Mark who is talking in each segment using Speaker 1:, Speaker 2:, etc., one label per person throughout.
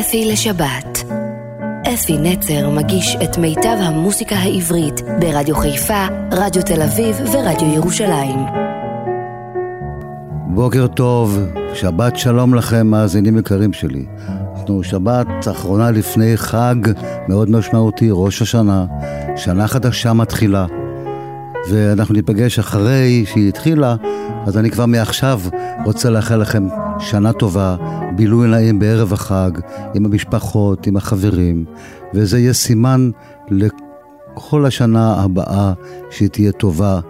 Speaker 1: אפי לשבת. אפי נצר מגיש את מיטב המוסיקה העברית ברדיו חיפה, רדיו תל אביב ורדיו ירושלים.
Speaker 2: בוקר טוב, שבת שלום לכם, מאזינים יקרים שלי. אנחנו שבת אחרונה לפני חג מאוד משמעותי, ראש השנה, שנה חדשה מתחילה. ואנחנו ניפגש אחרי שהיא התחילה, אז אני כבר מעכשיו רוצה לאחל לכם שנה טובה, בילוי נעים בערב החג, עם המשפחות, עם החברים, וזה יהיה סימן לכל השנה הבאה שהיא תהיה טובה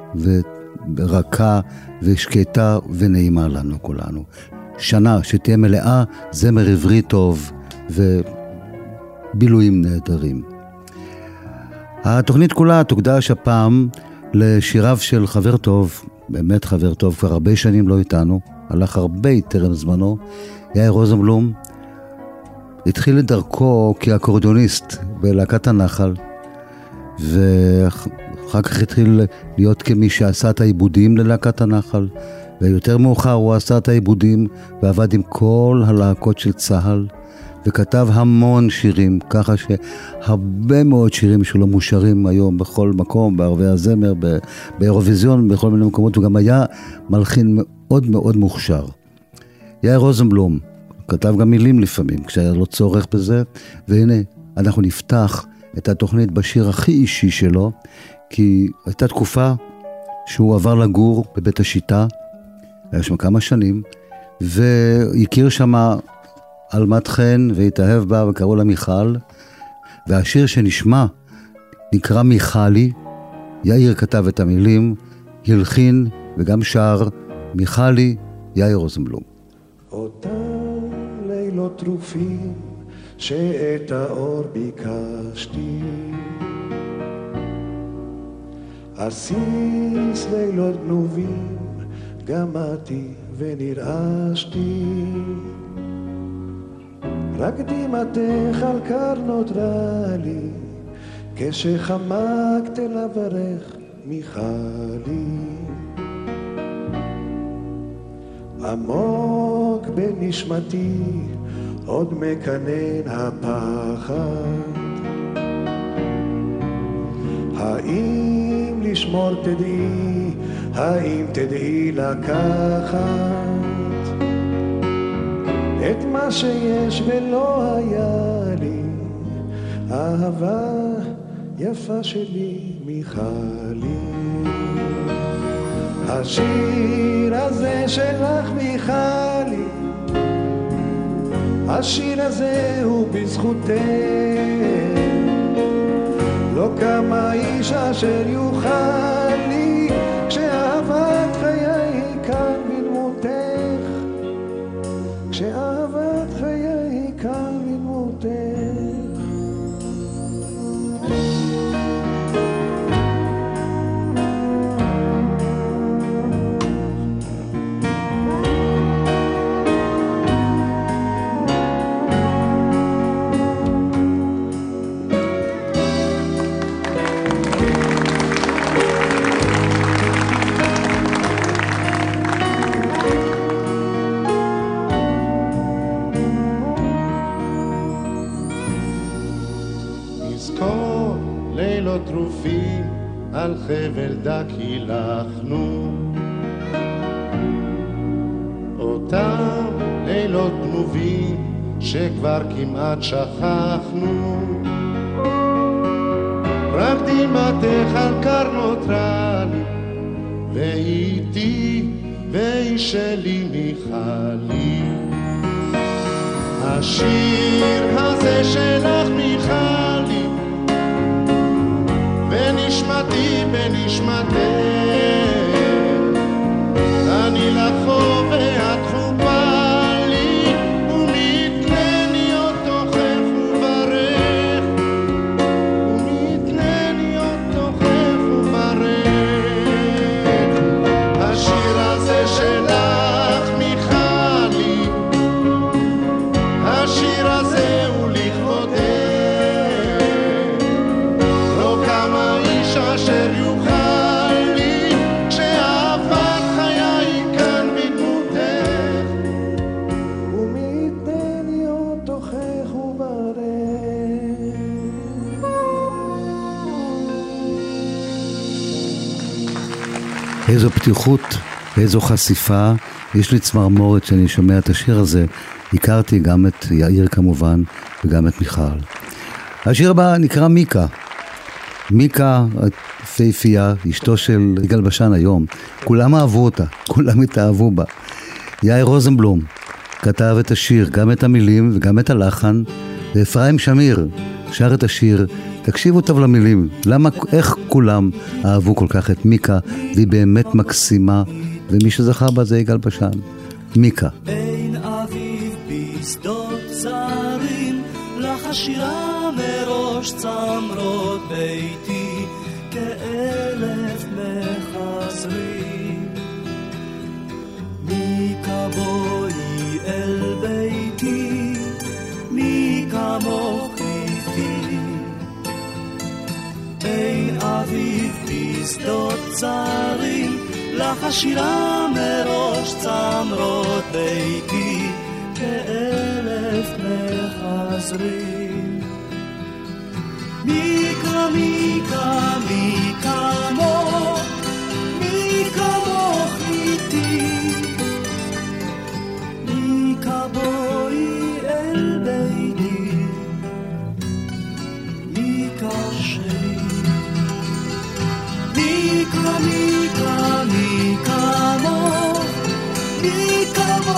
Speaker 2: ורכה ושקטה ונעימה לנו כולנו. שנה שתהיה מלאה זמר עברי טוב ובילויים נהדרים. התוכנית כולה תוקדש הפעם לשיריו של חבר טוב, באמת חבר טוב, כבר הרבה שנים לא איתנו, הלך הרבה טרם זמנו, יאיר רוזנבלום. התחיל את דרכו כאקורדיוניסט בלהקת הנחל, ואחר כך התחיל להיות כמי שעשה את העיבודים ללהקת הנחל, ויותר מאוחר הוא עשה את העיבודים ועבד עם כל הלהקות של צה"ל. וכתב המון שירים, ככה שהרבה מאוד שירים שלו מושרים היום בכל מקום, בערבי הזמר, באירוויזיון, בכל מיני מקומות, הוא גם היה מלחין מאוד מאוד מוכשר. יאיר רוזנבלום כתב גם מילים לפעמים, כשהיה לו צורך בזה, והנה, אנחנו נפתח את התוכנית בשיר הכי אישי שלו, כי הייתה תקופה שהוא עבר לגור בבית השיטה, היה שם כמה שנים, והכיר שמה עלמת חן והתאהב בה וקראו לה מיכל, והשיר שנשמע נקרא מיכלי, יאיר כתב את המילים, הלחין וגם שר מיכלי, יאיר רוזנבלום.
Speaker 3: אותם לילות טרופים שאת האור ביקשתי. עסיס לילות גנובים גמדתי ונרעשתי רק דמעתך על קר נותרה לי, כשחמקת לברך מיכלי. עמוק בנשמתי עוד מקנן הפחד. האם לשמור תדעי, האם תדעי לקחת? את מה שיש ולא היה לי, אהבה יפה שלי מיכלי. השיר הזה שלך מיכלי, השיר הזה הוא בזכותך. לא קמה איש אשר יוכל
Speaker 4: Machacha.
Speaker 2: איזו פתיחות, איזו חשיפה. יש לי צמרמורת כשאני שומע את השיר הזה. הכרתי גם את יאיר כמובן, וגם את מיכל. השיר הבא נקרא מיקה. מיקה פייפייה, אשתו של יגאל בשן היום, כולם אהבו אותה, כולם התאהבו בה. יאיר רוזנבלום כתב את השיר, גם את המילים וגם את הלחן, ואפרים שמיר שר את השיר, תקשיבו טוב למילים, למה, איך כולם אהבו כל כך את מיקה, והיא באמת מקסימה, ומי שזכה בה זה יגאל בשן. מיקה.
Speaker 5: בין אביב בשדות זרים, לך השירה מראש צמרות ביתי, כאלף מחזרים. מיקה בואי אל אביב בשדות זרים, לך השירה מראש צמרות ביתי, כאלף מחזרים. מיקה, מיקה, מי כמוך, מי כמוך איתי. מי כמוך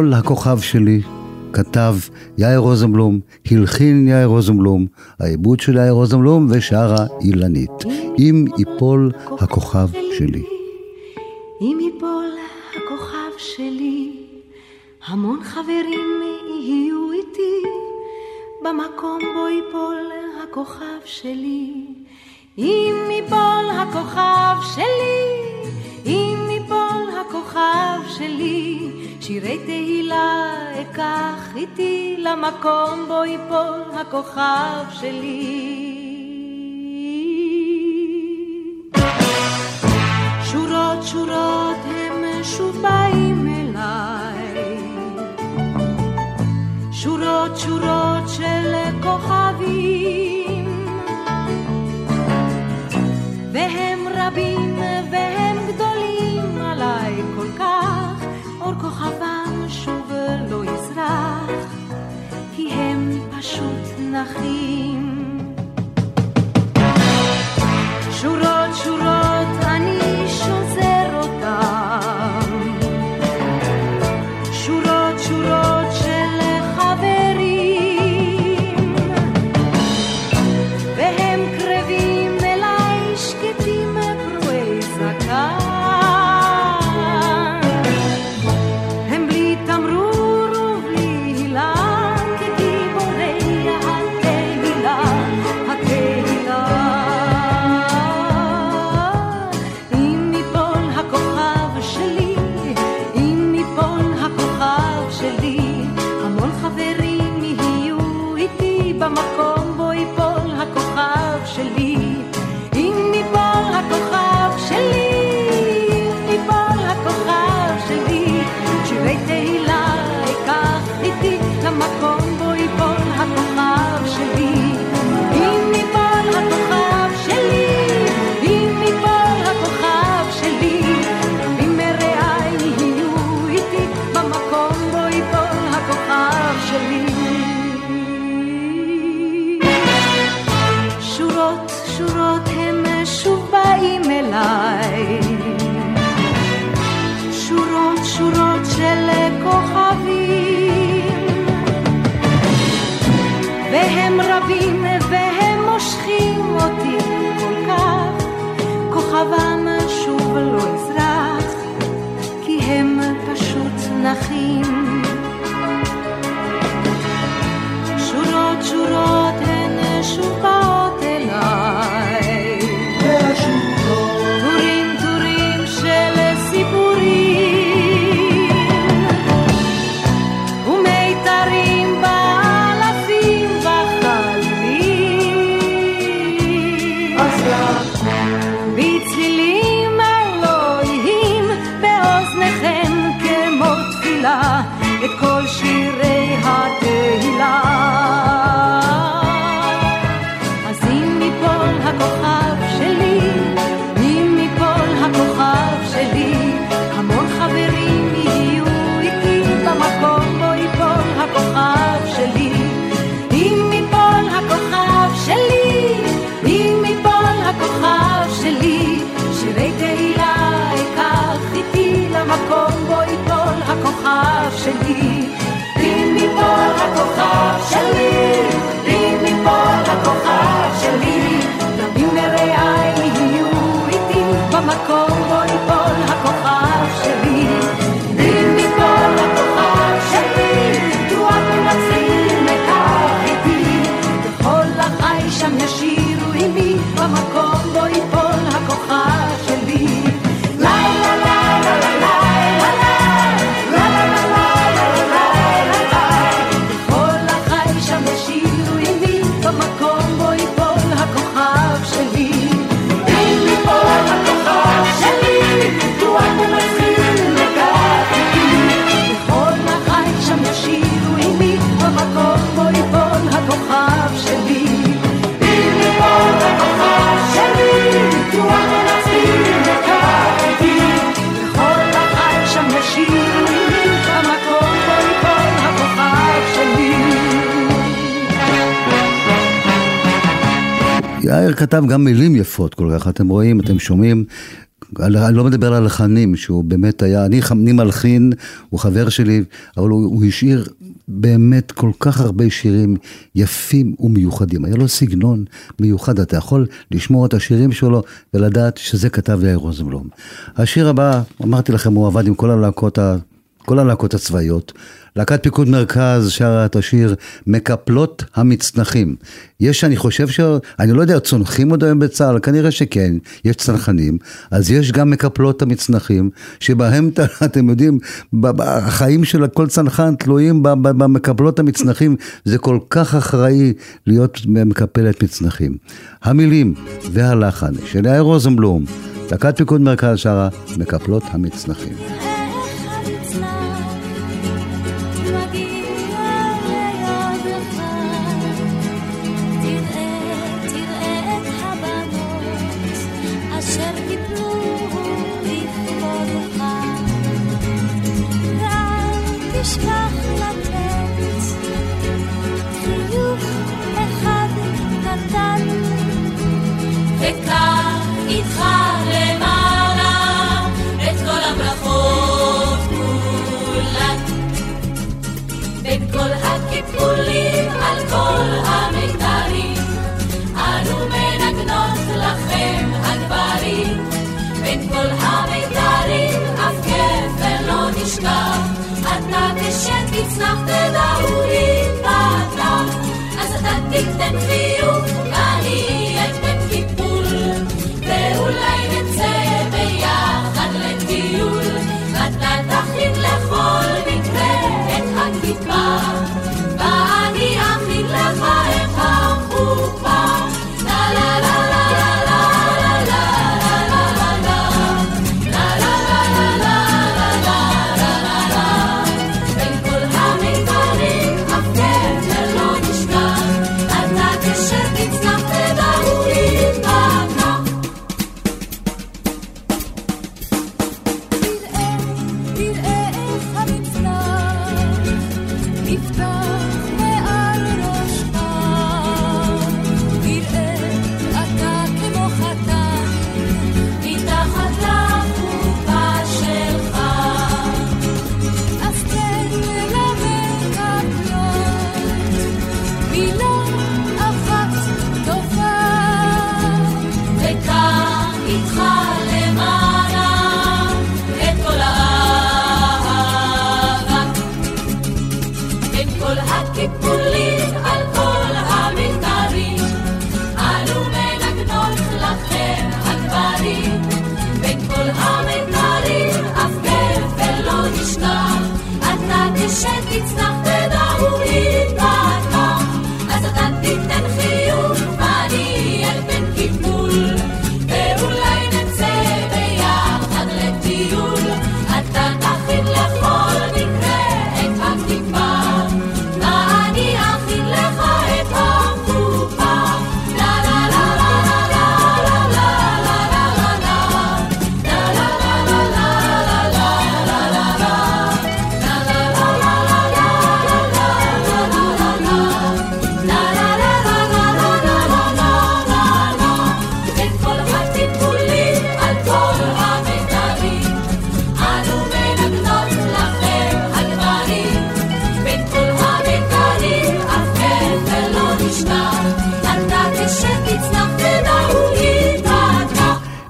Speaker 2: יפול הכוכב שלי, כתב יאיר רוזנבלום, הלחין יאיר רוזנבלום, העיבוד של יאיר רוזנבלום ושרה אילנית. אם יפול הכוכב שלי.
Speaker 6: אם יפול הכוכב שלי, המון חברים יהיו איתי, במקום בו יפול הכוכב שלי. אם יפול הכוכב שלי, אם יפול הכוכב שלי, שירי תהילה אקח איתי למקום בו ייפול הכוכב שלי. שורות שורות הם שוב באים אליי, שורות שורות של כוכבים, והם רבים פשוט נחים. שורות שורות seguir.
Speaker 2: יאיר כתב גם מילים יפות כל כך, אתם רואים, אתם שומעים. אני לא מדבר על הלחנים, שהוא באמת היה, אני, אני מלחין, הוא חבר שלי, אבל הוא, הוא השאיר באמת כל כך הרבה שירים יפים ומיוחדים. היה לו סגנון מיוחד, אתה יכול לשמוע את השירים שלו ולדעת שזה כתב יאיר רוזנבלום. השיר הבא, אמרתי לכם, הוא עבד עם כל הלהקות
Speaker 7: כל הלהקות הצבאיות. להקת פיקוד מרכז שרה את השיר מקפלות המצנחים. יש, אני חושב ש... אני לא יודע, צונחים עוד היום בצה"ל? כנראה שכן, יש צנחנים. אז יש גם מקפלות המצנחים, שבהם, אתם יודעים, החיים של כל צנחן תלויים במקפלות המצנחים. זה כל כך אחראי להיות מקפלת מצנחים. המילים והלחן של יאיר רוזנבלום, להקת פיקוד מרכז שרה מקפלות המצנחים. feel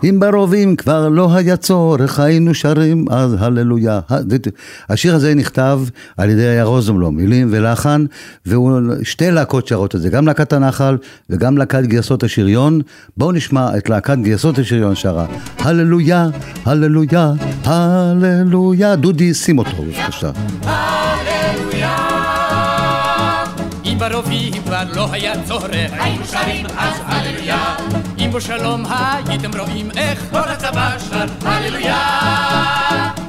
Speaker 7: אם ברובים כבר לא היה צורך, היינו שרים אז הללויה. השיר הזה נכתב על ידי היה מילים ולחן, ושתי להקות שרות את זה, גם להקת הנחל וגם להקת גייסות השריון. בואו נשמע את להקת גייסות השריון שרה. הללויה, הללויה, הללויה. דודי, שים אותו בבקשה.
Speaker 8: ברובים כבר לא היה צורך, היינו שרים אז הללויה. אם בשלום הייתם רואים איך כל הצבא שר הללויה.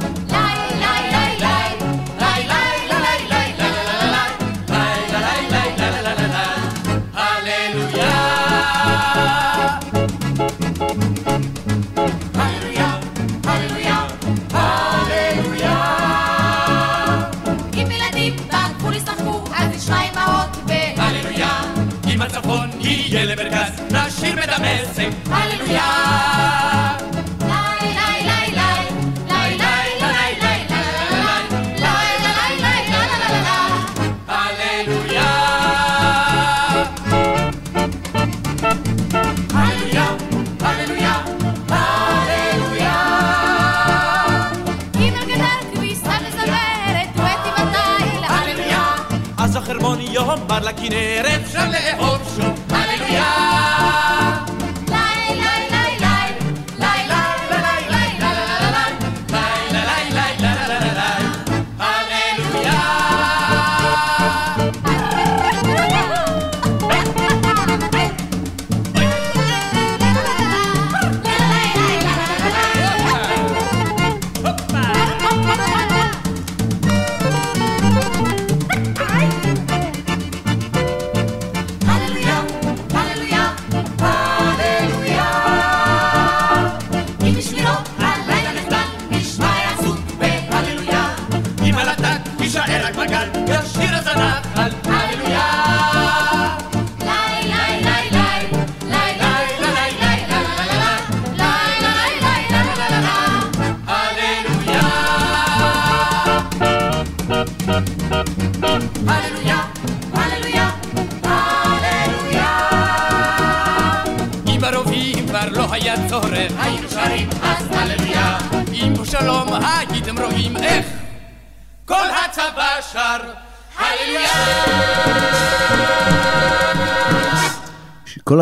Speaker 8: בכנרת אפשר לאהוב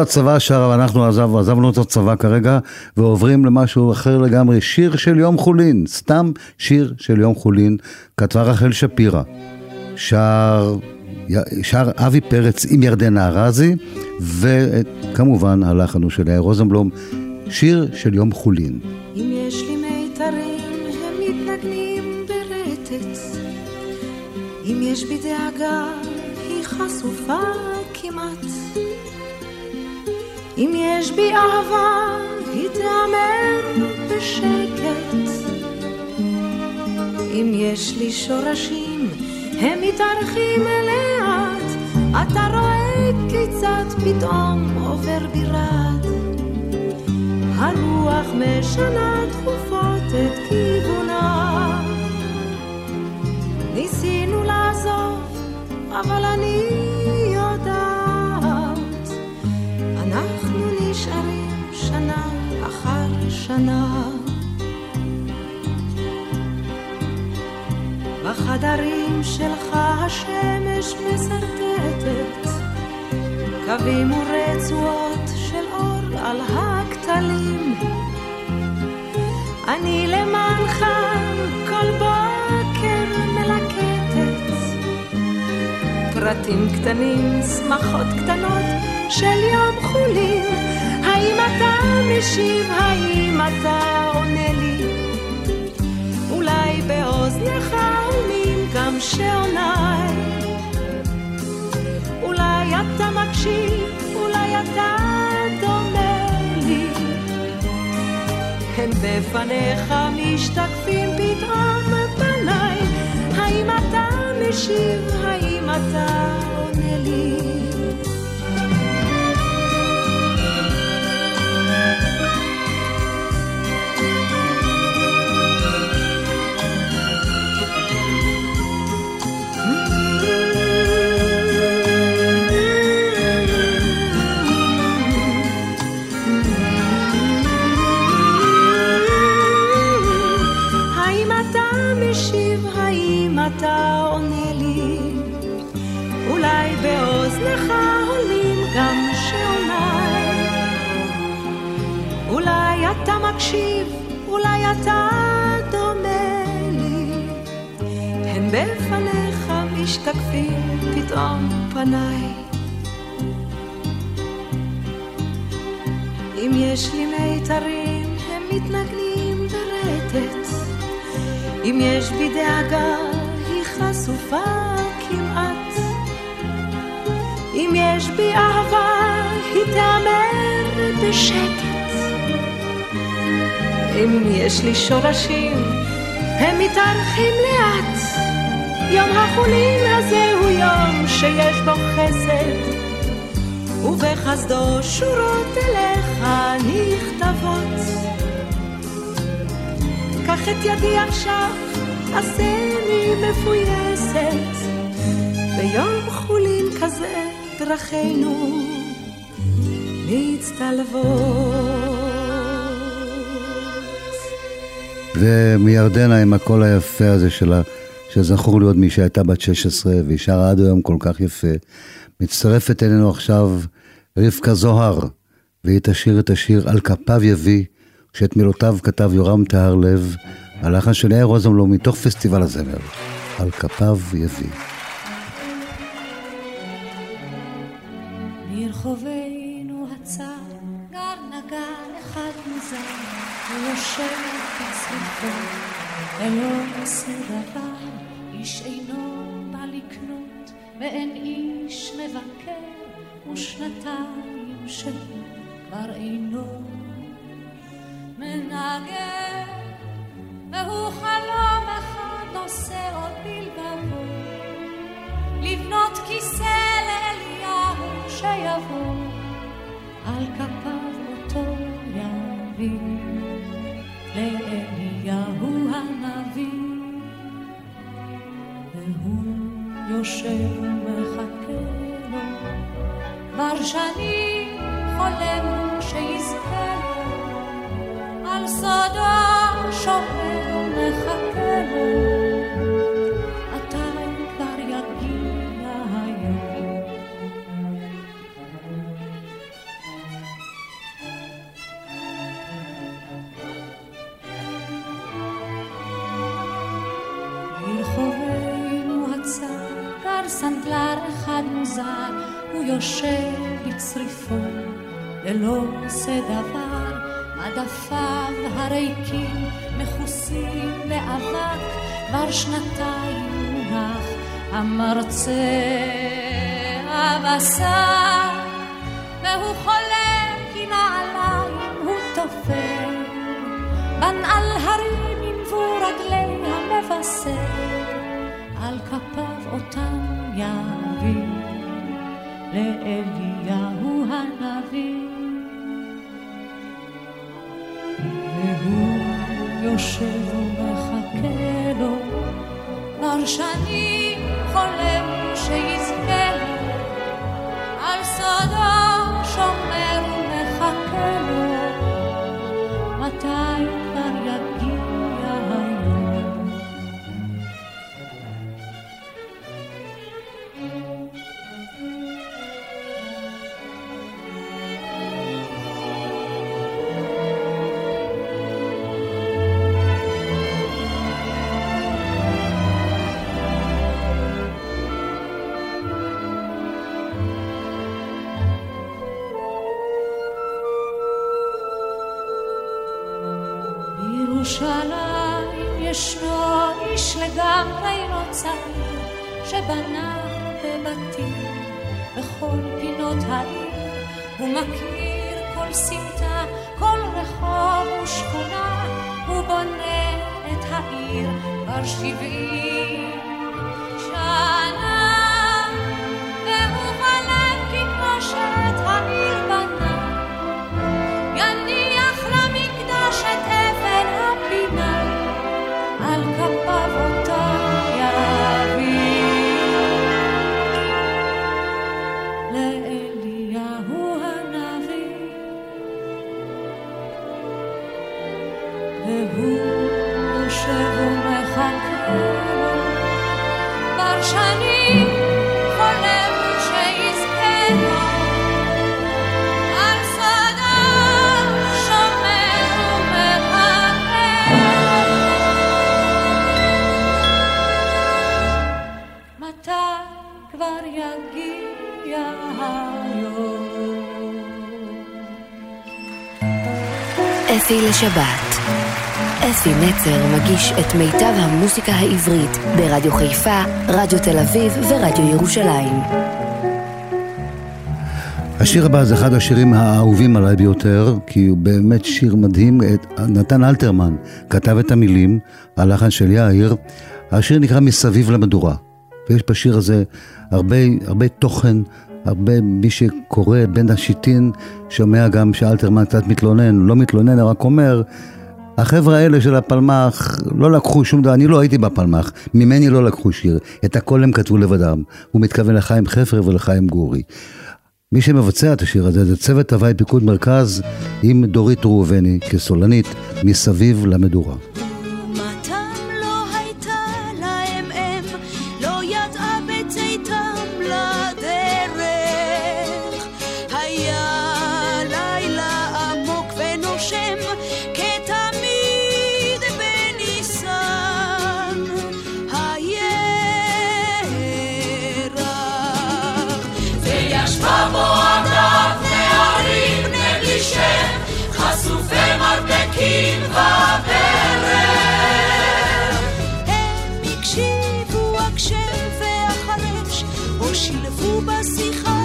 Speaker 2: הצבא שר, אנחנו עזב, עזבנו את הצבא כרגע, ועוברים למשהו אחר לגמרי, שיר של יום חולין, סתם שיר של יום חולין, כתבה רחל שפירא. שר, שר אבי פרץ עם ירדנה ארזי, וכמובן הלחן הוא של יאיר רוזנבלום, שיר של יום חולין.
Speaker 6: אם יש לי מיתרים, הם מתנגנים ברטט. אם יש בי דאגה, היא חשופה. אם יש בי אהבה, היא תאמר בשקט. אם יש לי שורשים, הם מתארחים לאט. אתה רואה כיצד פתאום עובר בירד. הרוח משנה תכופות את כיוונה. ניסינו לעזוב, אבל אני שנה. בחדרים שלך השמש מסרטטת קווים ורצועות של אור על הכתלים. אני למענך כל בוקר מלקטת פרטים קטנים, שמחות קטנות של יום חולין. האם אתה משיב, האם אתה עונה לי? אולי באוזניך עולמים גם שעוניי. אולי אתה מקשיב, אולי אתה דומה לי. הם בפניך משתקפים פתאום פניי. האם אתה משיב, האם אתה עונה לי? ובחסדו שורות אליך נכתבות. קח את ידי עכשיו, עשני מפויסת, ביום חולין כזה דרכינו מצטלבות.
Speaker 2: ומירדנה עם הקול היפה הזה שלה, שזכור לי עוד מי שהייתה בת 16 והיא שרה עד היום כל כך יפה. מצטרפת אלינו עכשיו רבקה זוהר, והיא תשאיר את השיר "על כפיו יביא", שאת מילותיו כתב יורם טהרלב, הלחן של יאיר רוזנבלום מתוך פסטיבל הזמר. על כפיו יביא.
Speaker 9: ברחובנו הצר גר נגן אחד מוזר, הוא יושב בצריפו, ולא עושה דבר, איש אינו בא לקנות, ואין איש מבקר, ושנתיים שהוא כבר אינו מנגן, והוא חלום אחד עושה עוד בלבבו, לבנות כיסא לאליהו שיבוא, על כפיו אותו יביא, לאליהו הנביא, והוא יושב כבר שנים חולם שיזכה לו, על סודו שומר ומחכה לו. מתי כבר יגיע היום? ברחובנו הצר גר סנדלר אחד מוזר, יושב בצריפו ולא עושה דבר, מדפיו הריקים מכוסים באבק, כבר שנתיים מונח המרצה הבשר, והוא חולם כי נעליים הוא תופר, בנעל הרים ינבו רגלי המבשר, על כפיו אותם יביא לאליהו הנביא. והוא יושב ומחכה לו, כבר שנים חולם שיזכה לו, על סודו
Speaker 1: לשבת. אפי נצר מגיש את מיטב המוסיקה העברית ברדיו חיפה, רדיו תל אביב ורדיו ירושלים.
Speaker 2: השיר הבא זה אחד השירים האהובים עליי ביותר, כי הוא באמת שיר מדהים. נתן אלתרמן כתב את המילים, הלחן של יאיר. השיר נקרא מסביב למדורה. ויש בשיר הזה הרבה, הרבה תוכן, הרבה מי שקורא בין השיטין, שומע גם שאלתרמן קצת מתלונן, לא מתלונן, רק אומר, החבר'ה האלה של הפלמ"ח לא לקחו שום דבר, אני לא הייתי בפלמ"ח, ממני לא לקחו שיר, את הכל הם כתבו לבדם. הוא מתכוון לחיים חפר ולחיים גורי. מי שמבצע את השיר הזה זה צוות הוואי פיקוד מרכז עם דורית ראובני כסולנית מסביב למדורה.
Speaker 10: שילבו בשיחה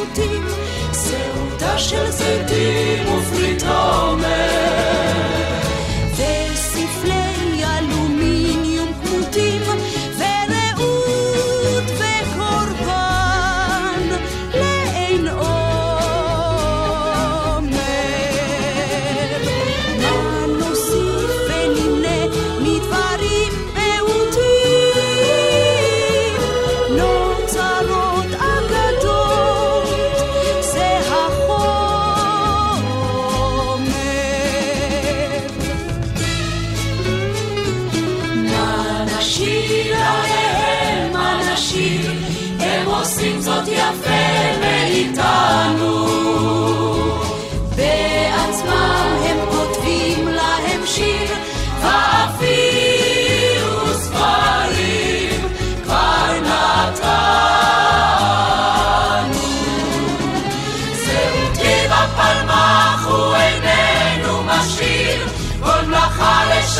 Speaker 10: זיתים, שעודה של זיתים ופריטה מ...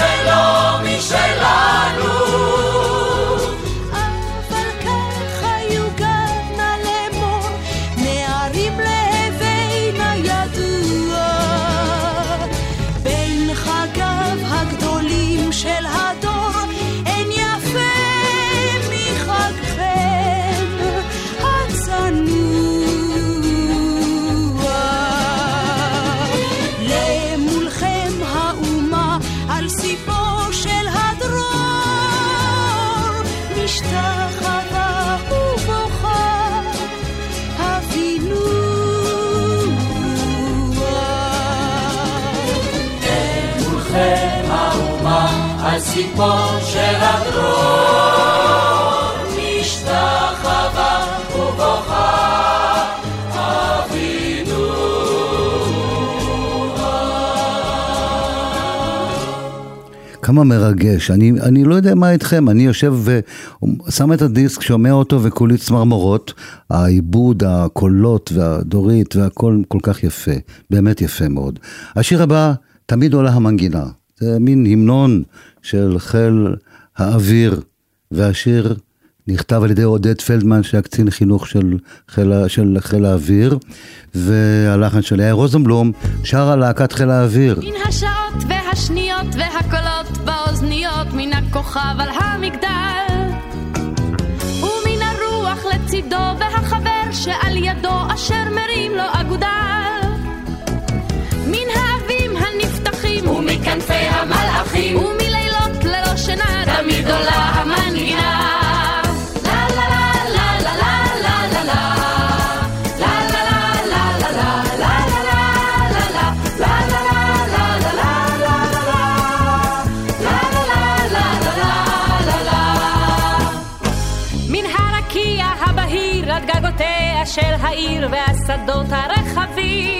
Speaker 10: Señor. סיפו של הדרור, משתחווה ובוכה
Speaker 2: כמה מרגש. אני, אני לא יודע מה איתכם, אני יושב ושם את הדיסק, שומע אותו וכולי צמרמורות. העיבוד, הקולות והדורית והכל כל כך יפה, באמת יפה מאוד. השיר הבא, תמיד עולה המנגינה. זה מין המנון של חיל האוויר, והשיר נכתב על ידי עודד פלדמן, שהיה קצין חינוך של חיל, של חיל האוויר, והלחן של יאיר רוזנבלום שר על להקת חיל האוויר.
Speaker 7: מן השעות והשניות והקולות באוזניות מן הכוכב על המגדל ומן הרוח לצידו והחבר שעל ידו אשר מרים לו אגודל
Speaker 11: כנפי המלאכים,
Speaker 7: ומלילות ללא שינה,
Speaker 11: תמיד עולה המנגינה.
Speaker 7: של העיר והשדות הרחבים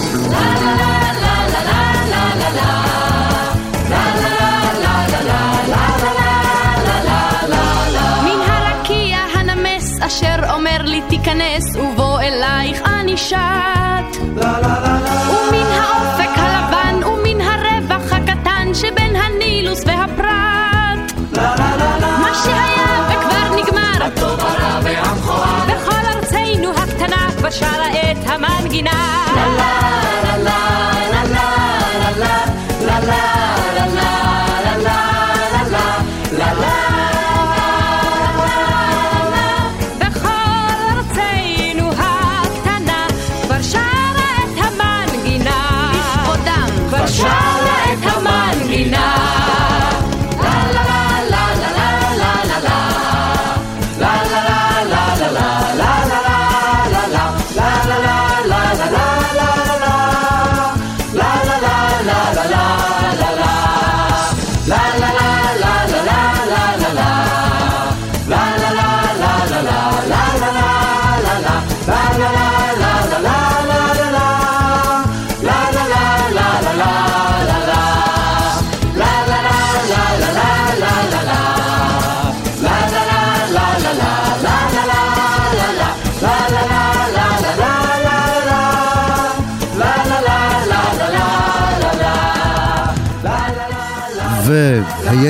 Speaker 7: להיכנס, ובוא אלייך אני שט. ומן האופק הלבן, ומן הרווח הקטן שבין הנילוס והפרט. מה שהיה וכבר נגמר, הטוב
Speaker 12: הרע והמכוער. בכל ארצנו
Speaker 11: הקטנה כבר שרה
Speaker 12: את המנגינה. לה לה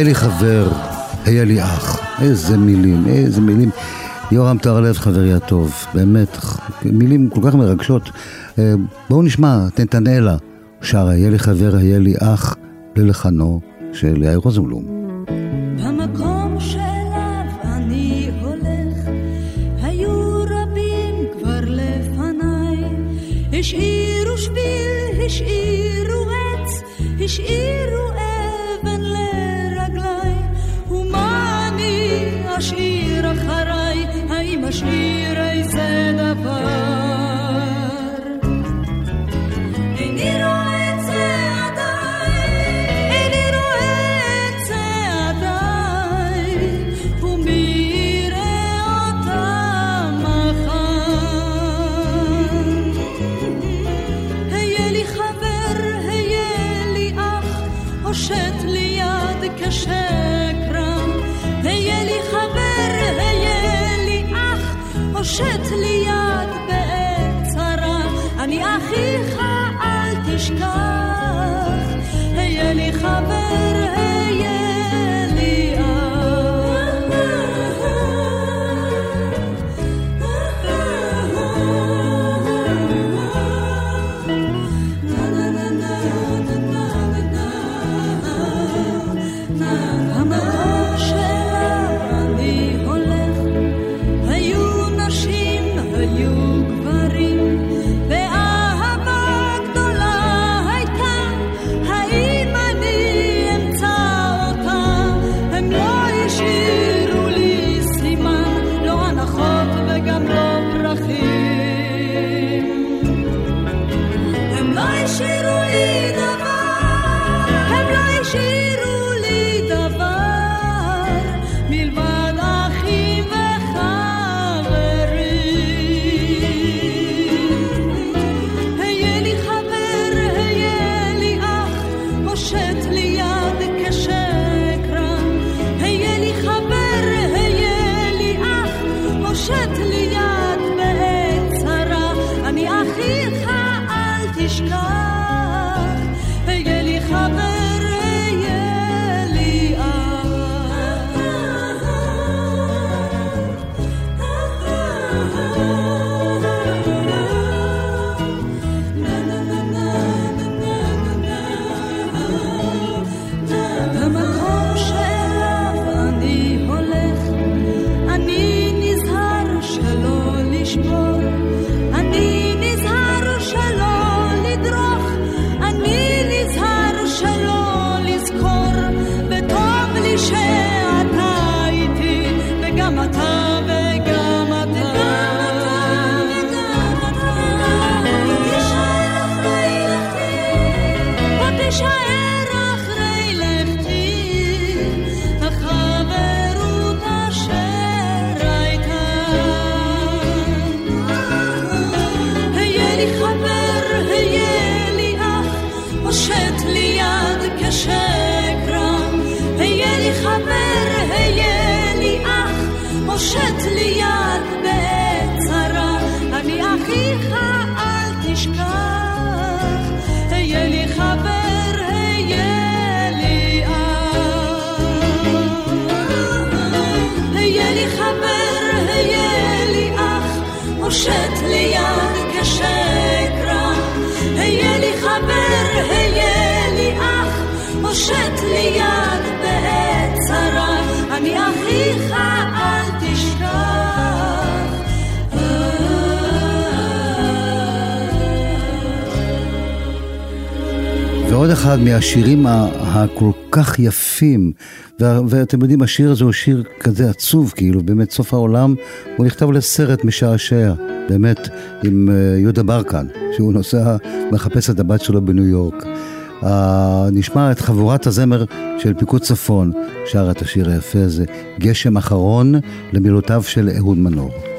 Speaker 7: היה לי
Speaker 10: חבר, היה לי אח. איזה מילים, איזה מילים. יורם טהרלב, חברי הטוב, באמת, מילים כל כך מרגשות. אה, בואו נשמע, נתנאלה שרה, היה לי חבר, היה לי אח, ללחנו של יאיר רוזנבלום. אחד מהשירים הכל כך יפים, ואתם יודעים, השיר הזה הוא שיר כזה עצוב, כאילו, באמת, סוף העולם, הוא נכתב לסרט משעשע, באמת, עם אה, יהודה ברקן, שהוא נוסע, מחפש את הבת שלו בניו יורק. Uh, נשמע את חבורת הזמר של פיקוד צפון, שר את השיר היפה הזה, גשם אחרון, למילותיו של אהוד מנור.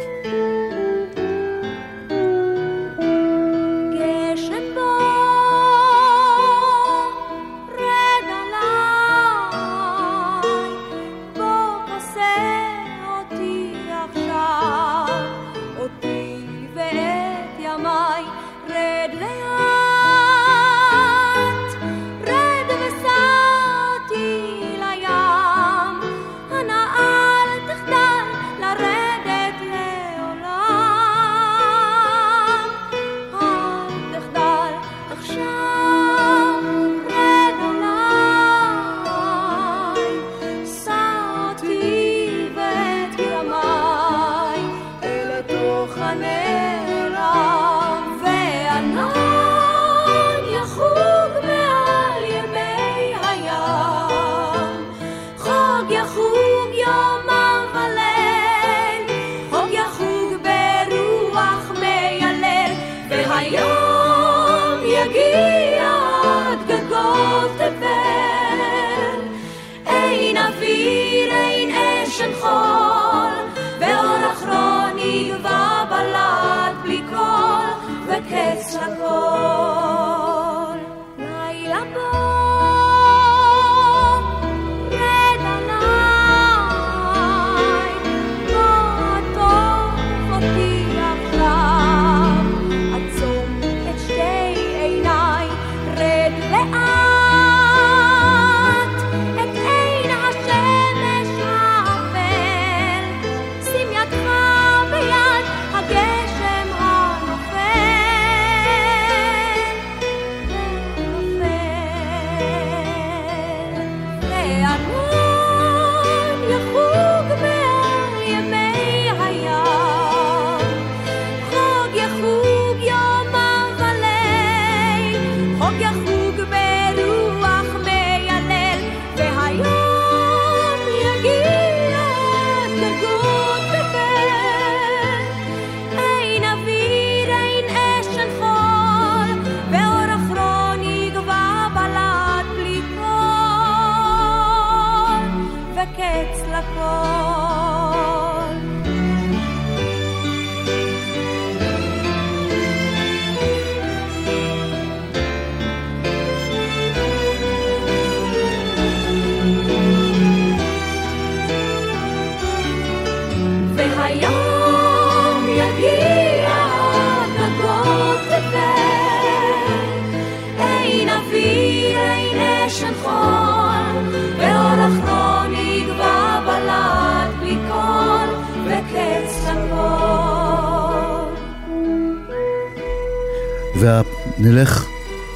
Speaker 2: ונלך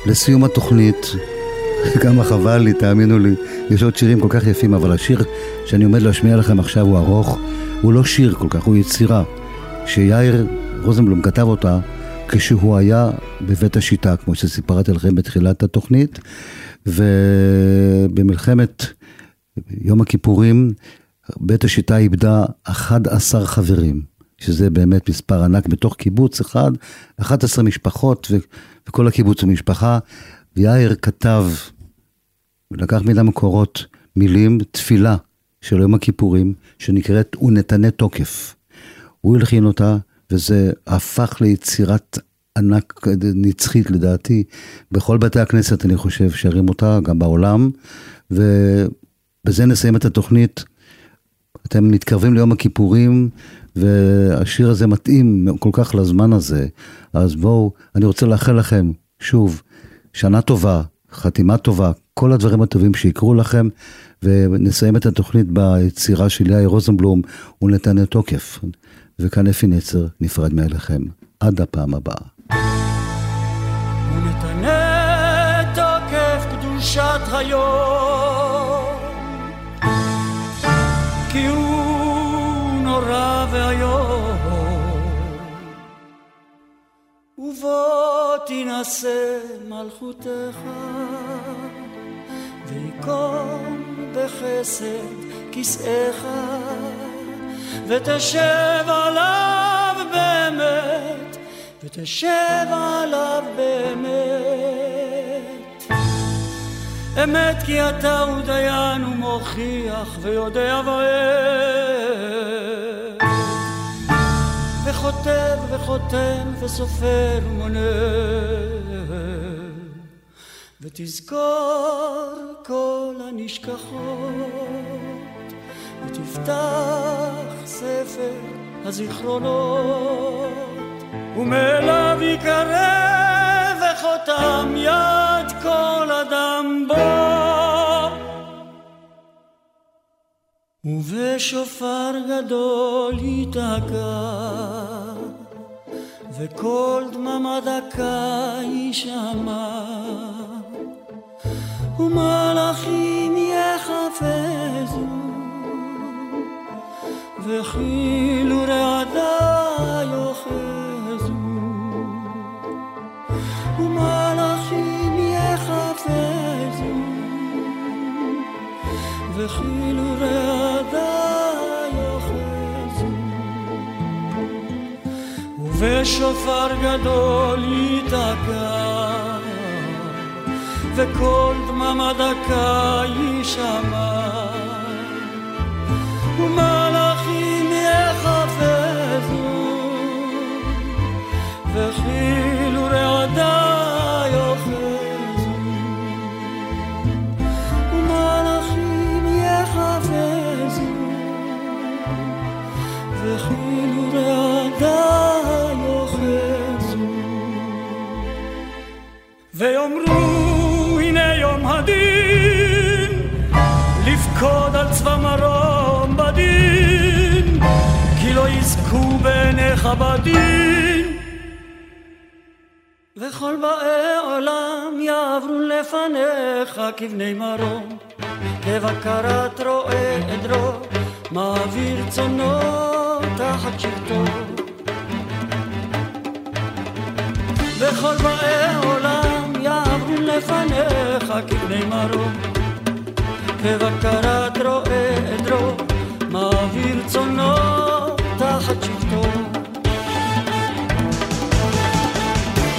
Speaker 2: לסיום התוכנית. כמה חבל לי, תאמינו לי. יש עוד שירים כל כך יפים, אבל השיר שאני עומד להשמיע לכם עכשיו הוא ארוך. הוא לא שיר כל כך, הוא יצירה. שיאיר רוזנבלום כתב אותה כשהוא היה בבית השיטה, כמו שסיפרתי לכם בתחילת התוכנית, ובמלחמת יום הכיפורים, בית השיטה איבדה 11 חברים, שזה באמת מספר ענק בתוך קיבוץ אחד, 11 משפחות, ו- וכל הקיבוץ הוא משפחה. ויאיר כתב, לקח מן המקורות מילים, תפילה של יום הכיפורים, שנקראת "ונתנה תוקף". הוא הלחין אותה, וזה הפך ליצירת ענק נצחית לדעתי. בכל בתי הכנסת אני חושב שרים אותה, גם בעולם, ובזה נסיים את התוכנית. אתם מתקרבים ליום הכיפורים, והשיר הזה מתאים כל כך לזמן הזה. אז בואו, אני רוצה לאחל לכם, שוב, שנה טובה, חתימה טובה, כל הדברים הטובים שיקרו לכם, ונסיים את התוכנית ביצירה של יאיר רוזנבלום ונתנה תוקף. וכאן אפי נצר נפרד מאליכם. עד הפעם הבאה.
Speaker 5: ונתנה תוקף קדושת היום, כי הוא נורא ואיום, ובוא תינשא מלכותך, ויקום בחסד כסאך. ותשב עליו באמת, ותשב עליו באמת. אמת כי אתה הוא דיין ומוכיח ויודע ואוהב. וכותב וחותם וסופר ומונה. ותזכור כל הנשכחות. ותפתח ספר הזיכרונות, ומאליו יקרא וחותם יד כל ובשופר גדול ייתקע, וקול דממה דקה יישמע, ומלאכים יחפזו וכאילו רעדה יאחזו ומלאכים יחפזו וכאילו רעדה ובשופר גדול ייתקע וכל דממה דקה יישמע. ומלאכים יחפזו וכאילו לפקוד על צבא מרום בדין כי לא יזכו בעיניך בדין. וכל באי עולם יעברו לפניך כבני מרום כבקרת רועה עדרו מעביר צונו תחת שבטו וכל באי עולם יעברו לפניך כבני מרום בבקרת רועה עדרו, מעביר צונו תחת שבטו.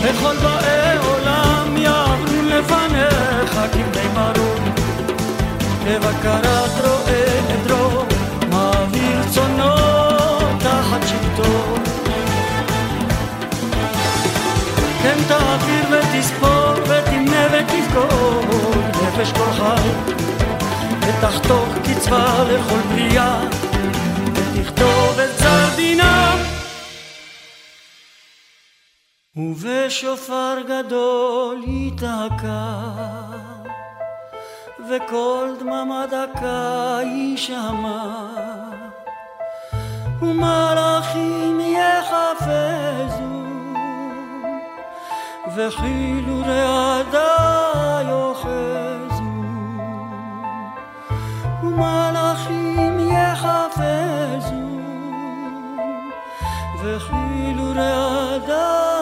Speaker 5: וכל באי עולם יעברו לפניך כבני מרום, בבקרת רועה עדרו, מעביר צונו תחת שבטו. כן תעביר ותספור ותמנה ותפקוד נפש כל חי ותחתוך קצבה לכל בריאה, ותכתוב את צר דינם. ובשופר גדול ייתקע, וקול דממה דקה יישמע, ומלאכים יחפזו, וכאילו רעדה יחפזו, וכאילו רעדה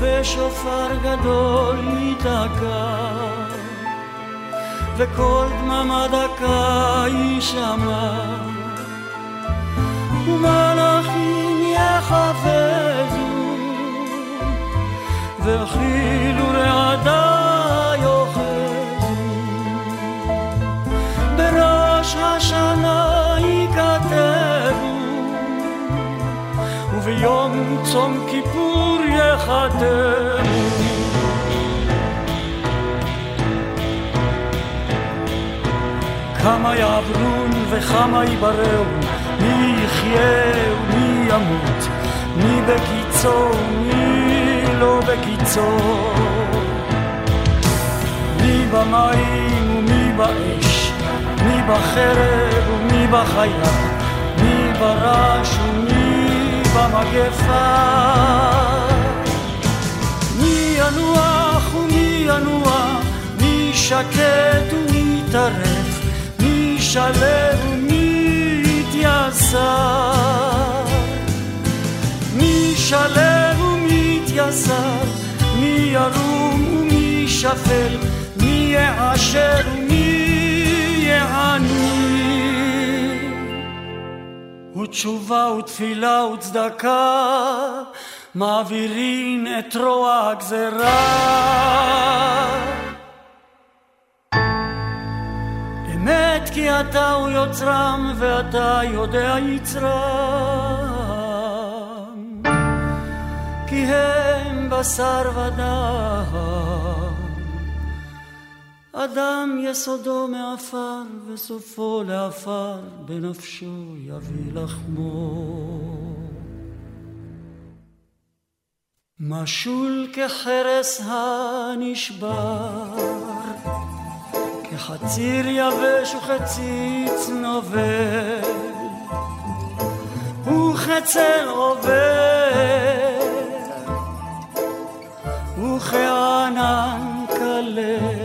Speaker 5: ושופר גדול ייתקע, וכל דממה דקה יישמע, ומלאכים יחפזו, וכאילו רעדה וביום צום כיפור יחתמו. כמה יעברון וכמה יבראו, מי יחיה ומי ימות, מי בקיצו ומי לא בקיצו. מי במים ומי באש, מי בחרב ומי בחיה, מי ברש ומי במגפה. מי ינוח ומי ינוע, מי שקט ומי טרף, מי שלב ומי יתייסר. מי שלב ומי יתייסר, מי ירום ומי שפל, מי יעשר ותשובה ותפילה וצדקה מעבירין את רוע הגזרה. אמת כי אתה הוא יוצרם ואתה יודע יצרם. כי הם בשר ודם אדם יסודו מעפר וסופו לעפר בנפשו יביא לחמו משול כחרס הנשבר, כחציר יבש וכציץ נובל, וכצל עובר, וכענן כלה,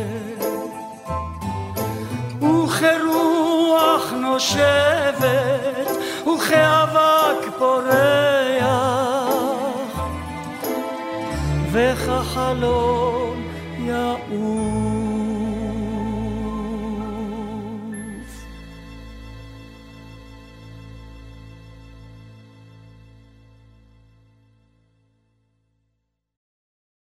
Speaker 5: וכרוח נושבת, וכאבק פורח. וכחלום יעוף.